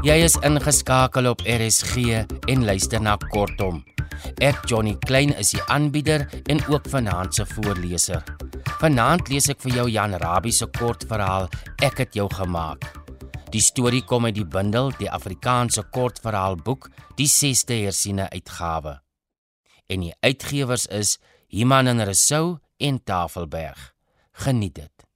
Jy is ingeskakel op RSG en luister na Kortom. Ek Johnny Klein is die aanbieder en ook vanaand se voorleser. Vanaand lees ek vir jou Jan Rabie se kortverhaal Ek het jou gemaak. Die storie kom uit die bundel Die Afrikaanse Kortverhaalboek, die 6ste hersiene uitgawe. En die uitgewers is Iman en Resou en Tafelberg. Geniet dit.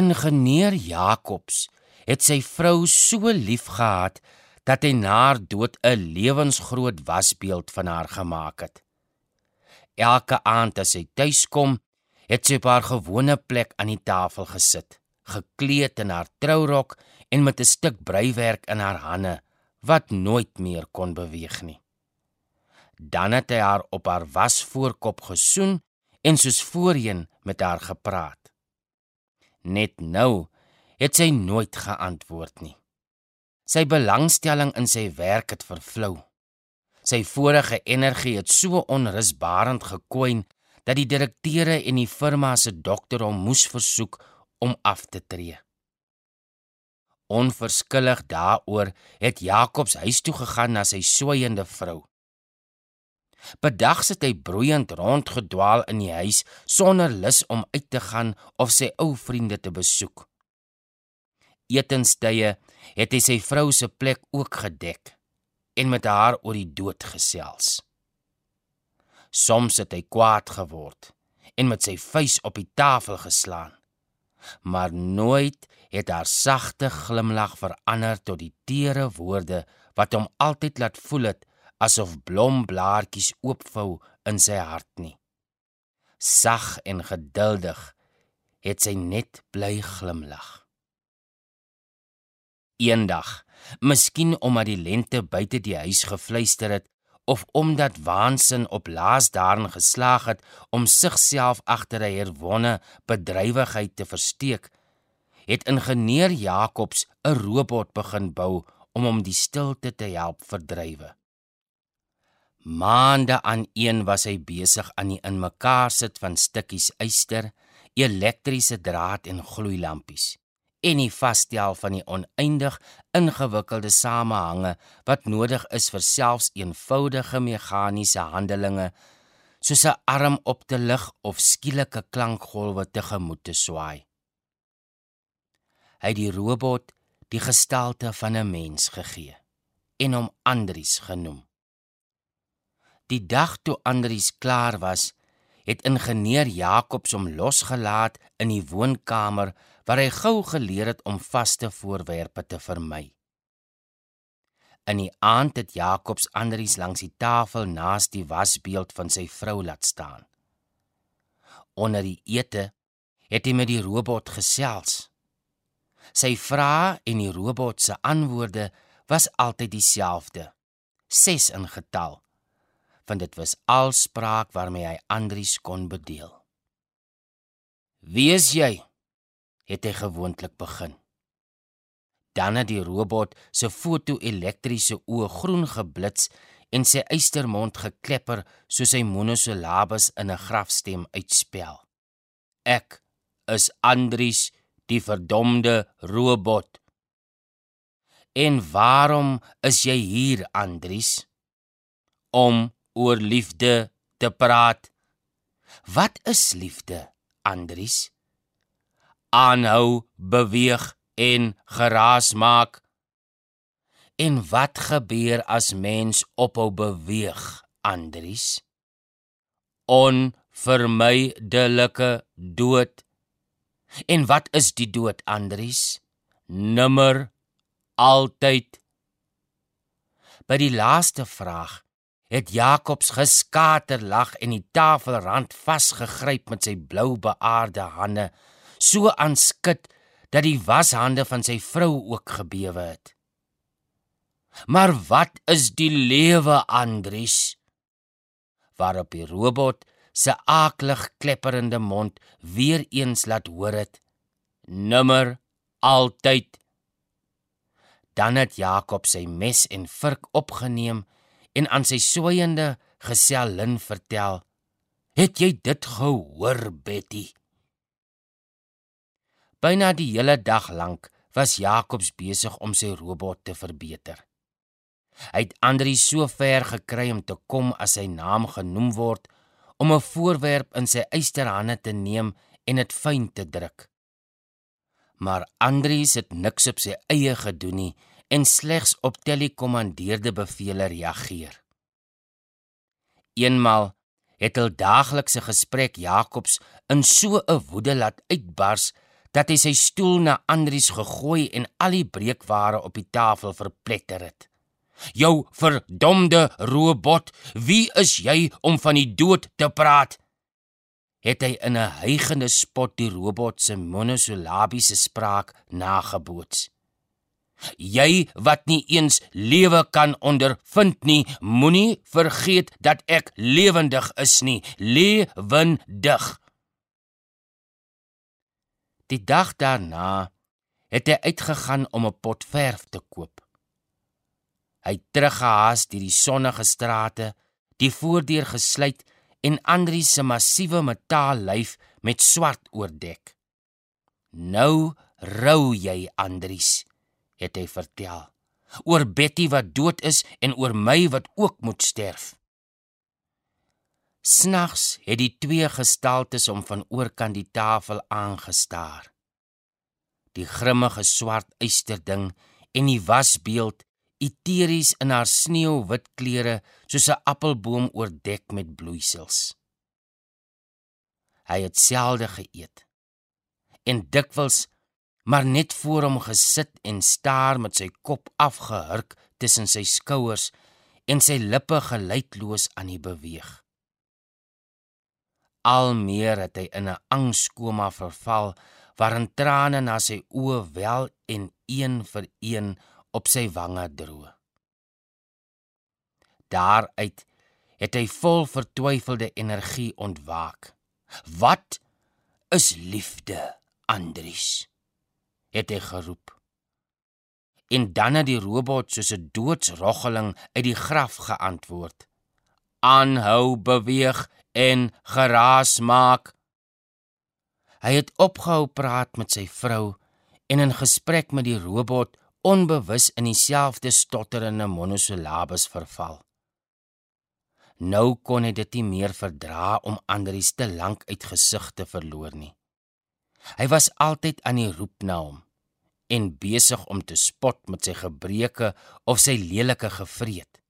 Ingenieur Jacobs het sy vrou so lief gehad dat hy na haar dood 'n lewensgroot wasbeeld van haar gemaak het. Elke aand as sy tuis kom, het sy op haar gewone plek aan die tafel gesit, gekleed in haar trourok en met 'n stuk breiwerk in haar hande wat nooit meer kon beweeg nie. Dan het hy haar op haar wasvoorkop gesoen en soos voorheen met haar gepraat. Net nou het sy nooit geantwoord nie. Sy belangstelling in sy werk het vervlou. Sy vorige energie het so onrusbarend gekwyn dat die direkteure en die firma se dokter hom moes versoek om af te tree. Onverskillig daaroor het Jakobs huis toe gegaan na sy swygende vrou. Bedags het hy broeiend rondgedwaal in die huis sonder lus om uit te gaan of sy ou vriende te besoek etenstye het hy sy vrou se plek ook gedek en met haar oor die dood gesels. Soms het hy kwaad geword en met sy vuis op die tafel geslaan. Maar nooit het haar sagte glimlag verander tot die tere woorde wat hom altyd laat voel het asof blomblaartjies oopvou in sy hart nie. Sag en geduldig het sy net bly glimlag. Eendag, miskien omdat die lente buite die huis gefluister het of omdat waansin op laas daarin geslaag het om sigself agter 'n herwonne bedrywigheid te versteek, het ingenieur Jacobs 'n robot begin bou om hom die stilte te help verdrywe. Maande aan een was hy besig aan die inmekaar sit van stukkies yster, elektriese draad en gloeilampies en die vasstel van die oneindig ingewikkelde samehange wat nodig is vir selfs eenvoudige meganiese handelinge soos 'n arm op te lig of skielike klankgolwe tegemoet te swaai. Hy het die robot die gestalte van 'n mens gegee en hom Andries genoem. Die dag toe Andries klaar was, het ingenieur Jacobs hom losgelaat in die woonkamer waar hy gou geleer het om vaste voorwerpe te vermy. In die aand het Jacobs Andries langs die tafel naas die wasbeeld van sy vrou laat staan. Onder die ete het hy met die robot gesels. Sy vrae en die robot se antwoorde was altyd dieselfde. 6 in getal want dit was alspraak waarmee hy Andries kon bedeel. "Wie is jy?" Het hy gewoonlik begin. Dan het die robot se foto-elektriese oë groen geblits en sy eystermond geklepper soos hy monosilabes in 'n grafstem uitspel. "Ek is Andries, die verdomde robot." "En waarom is jy hier, Andries?" "Om oor liefde te praat. Wat is liefde, Andries? Aanhou, beweeg en geraas maak. En wat gebeur as mens ophou beweeg, Andries? Onvermydelike dood. En wat is die dood, Andries? Nimmer altyd. By die laaste vraag het Jakobs geskater lag en die tafelrand vasgegryp met sy blou beaarde hande, so aanskud dat die washande van sy vrou ook gebewe het. Maar wat is die lewe, Andries? Waarop die robot se aaklig klepperende mond weer eens laat hoor het: Nimmer altyd. Dan het Jakob sy mes en vurk opgeneem en aan sy swygende gesellin vertel: "Het jy dit gehoor, Betty?" Byna die hele dag lank was Jakobs besig om sy robot te verbeter. Hy het Andri so ver gekry om te kom as sy naam genoem word om 'n voorwerp in sy eysterhande te neem en dit fyn te druk. Maar Andri het niks op sy eie gedoen nie en slegs op telekommandeerde bevele reageer. Eenmal het hul daaglikse gesprek Jakobs in so 'n woede laat uitbars dat hy sy stoel na Andries gegooi en al die breekware op die tafel verpletter het. Jou verdomde robot, wie is jy om van die dood te praat? Het hy in 'n hygende spot die robot se monosolabiese spraak nageboots. Jy wat nie eens lewe kan ondervind nie, moenie vergeet dat ek lewendig is nie, lewendig. Die dag daarna het hy uitgegaan om 'n pot verf te koop. Hy teruggehaas deur die sonnige strate, die voordeur gesluit en Andri se massiewe metaallyf met swart oordek. Nou rou jy, Andries het hy vertel oor Betty wat dood is en oor my wat ook moet sterf. Snags het die twee gestaltes om van oorkant die tafel aangestaar. Die grimmige swart eysterding en die wasbeeld eteries in haar sneeuwwit klere soos 'n appelboom oordek met bloeisels. Hy het selde geëet en dikwels maar net voor hom gesit en staar met sy kop afgehurk tussen sy skouers en sy lippe geluidloos aan die beweeg. Al meer het hy in 'n angskoma verval waarin trane na sy oë wel en een vir een op sy wange droog. Daaruit het hy vol vertwyfelde energie ontwaak. Wat is liefde, Andries? het hy geroep. En dan het die robot soos 'n doodsroggeling uit die graf geantwoord: "Aanhou beweeg en geraas maak." Hy het opgehou praat met sy vrou en in gesprek met die robot onbewus in dieselfde stotterende monosilabes verval. Nou kon hy dit nie meer verdra om Andries te lank uit gesig te verloor nie. Hy was altyd aan die roep na hom en besig om te spot met sy gebreke of sy lelike gevreet.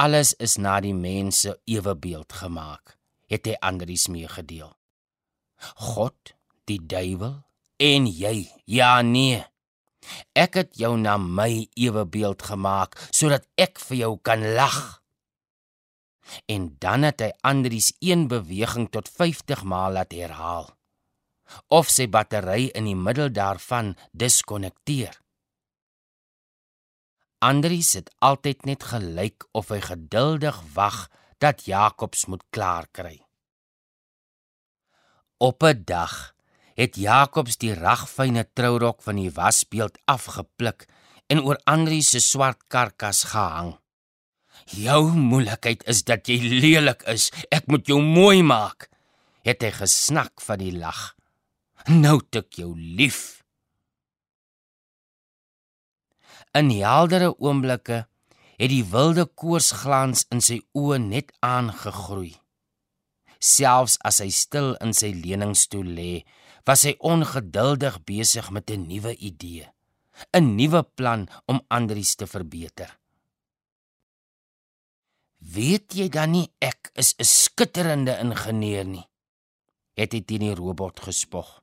Alles is na die mense ewebeeld gemaak, het hy Andries meegedeel. God, die duiwel en jy. Ja nee. Ek het jou na my ewebeeld gemaak sodat ek vir jou kan lag. En dan het hy Andries een beweging tot 50 maal laat herhaal of sy battery in die middel daarvan diskonnekteer. Andries het altyd net gelyk of hy geduldig wag dat Jakobs moet klaar kry. Op 'n dag het Jakobs die ragfyne trourok van die wasbeeld afgepluk en oor Andries se swart karkas gehang. "Jou moeilikheid is dat jy lelik is. Ek moet jou mooi maak," het hy gesnak van die lag. Nou tik jou lief. In heldere oomblikke het die wilde koorsglans in sy oë net aangegroei. Selfs as hy stil in sy leningstoel lê, was hy ongeduldig besig met 'n nuwe idee, 'n nuwe plan om Andries te verbeter. "Weet jy dan nie ek is 'n skitterende ingenieur nie?" het hy teen die robot gespog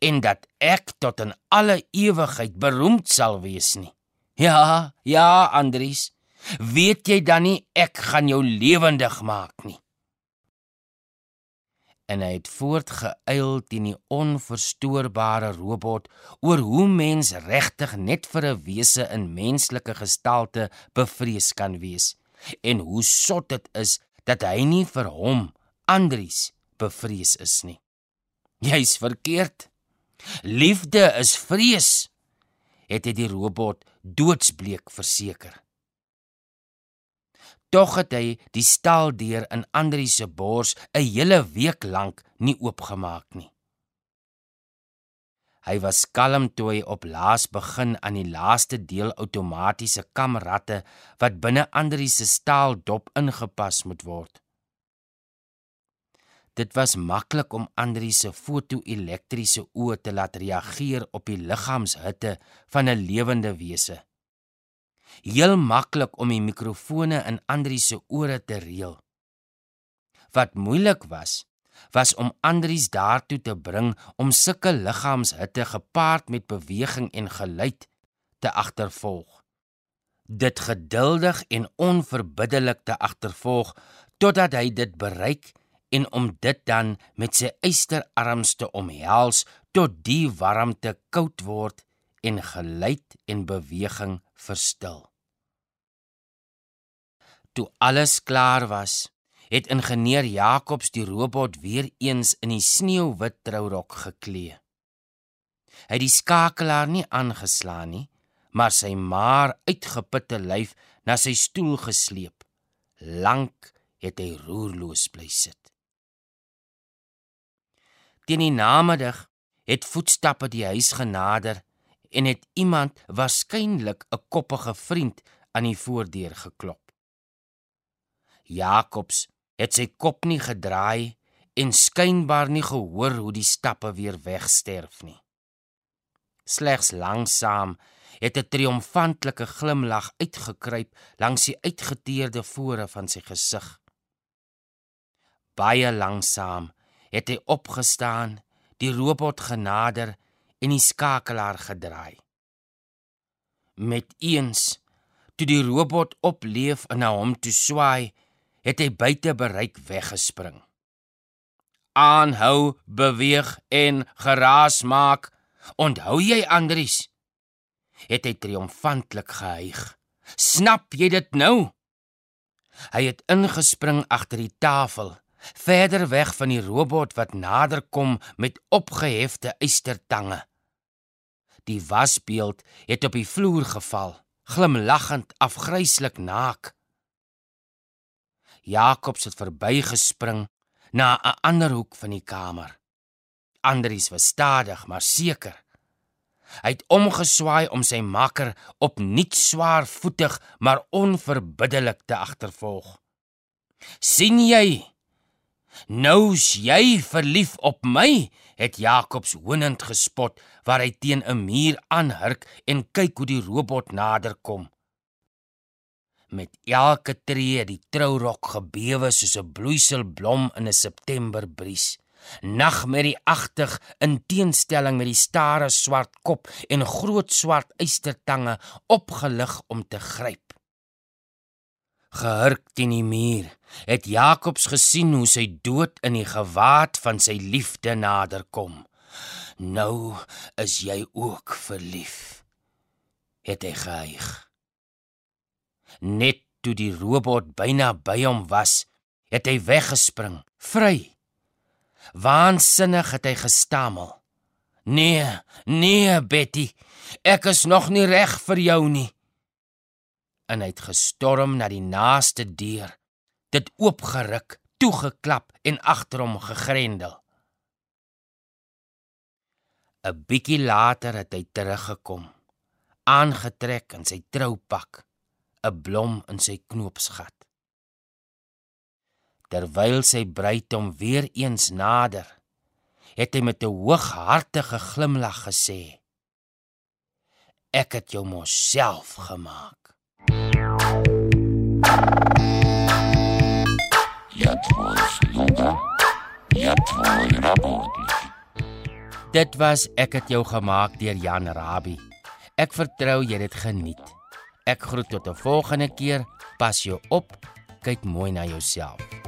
en dat ek tot in alle ewigheid beroemd sal wees nie. Ja, ja, Andries, weet jy dan nie ek gaan jou lewendig maak nie. En hy het voortgeëil teen die onverstoorbare robot oor hoe mens regtig net vir 'n wese in menslike gestalte bevrees kan wees en hoe sot dit is dat hy nie vir hom Andries bevrees is nie. Jy's verkeerd. Liefde is vrees, het hy die robot doodsbleek verseker. Tog het hy die staaldeur in Andri se bors 'n hele week lank nie oopgemaak nie. Hy was kalm toe hy op laas begin aan die laaste deel outomatiese kamratte wat binne Andri se staaldop ingepas moet word. Dit was maklik om Andri se foto-elektriese oë te laat reageer op die liggaamshitte van 'n lewende wese. Heel maklik om die mikrofone in Andri se ore te reël. Wat moeilik was, was om Andries daartoe te bring om sulke liggaamshitte gepaard met beweging en geluid te agtervolg. Dit geduldig en onverbiddelik te agtervolg totdat hy dit bereik en om dit dan met sy eysterarms te omhels tot die warmte koud word en geluid en beweging verstil. Toe alles klaar was, het ingenieur Jacobs die robot weer eens in die sneeuwwit trourok geklee. Hy het die skakelaar nie aangeslaan nie, maar sy maar uitgeputte lyf na sy stoel gesleep. Lank het hy roerloos bly sit. Teen die namiddag het voetstappe die huis genader en het iemand waarskynlik 'n koppige vriend aan die voordeur geklop. Jacobs het sy kop nie gedraai en skynbaar nie gehoor hoe die stappe weer wegsterf nie. Slegs langsaam het 'n triomfantelike glimlag uitgekruip langs die uitgeteerde fore van sy gesig. Baie langsaam het hy opgestaan, die robot genader en die skakelaar gedraai. Met eens toe die robot opleef en na hom toe swaai, het hy buite bereik weggespring. Aanhou, beweeg en geraas maak. Onthou jy Andries? Het hy triomfantelik gehuig. Snap jy dit nou? Hy het ingespring agter die tafel, verder weg van die robot wat nader kom met opgehefte eystertange. Die wasbeeld het op die vloer geval, glimlaggend afgryslik naak. Jakobs het verbygespring na 'n ander hoek van die kamer. Andries was stadig maar seker. Hy het omgeswaai om sy makker opnuut swaarvoetig maar onverbiddelik te agtervolg. "Sien jy? Nou's jy verlief op my?" het Jakobs hoonend gespot, waar hy teen 'n muur aanhurk en kyk hoe die robot naderkom met elke tree die trourok gebewe soos 'n bloeiselblom in 'n Septemberbries. Nagmerrieagtig in teenstelling met die stare swart kop en groot swart eystertange opgelig om te gryp. Gehurk teen die muur, het Jakobs gesien hoe sy dood in die gewaad van sy liefde naderkom. Nou is jy ook verlief. Het hy gehuig. Net toe die robot byna by hom was, het hy weggespring, vry. Waansinnig het hy gestamel. "Nee, nee, Betty, ek is nog nie reg vir jou nie." En hy het gestorm na die naaste deur, dit oopgeruk, toegeklap en agter hom gegrendel. 'n Bietjie later het hy teruggekom, aangetrek in sy troupak. 'n blom in sy knoopsgat. Terwyl sy bruid hom weer eens nader, het hy met 'n hooghartige glimlag gesê: "Ek het jou mos self gemaak." Ja, ja, Dit was ek het jou gemaak deur Jan Rabie. Ek vertrou jy het dit geniet. Ek groet tot 'n volgende keer. Pas jou op. Kyk mooi na jouself.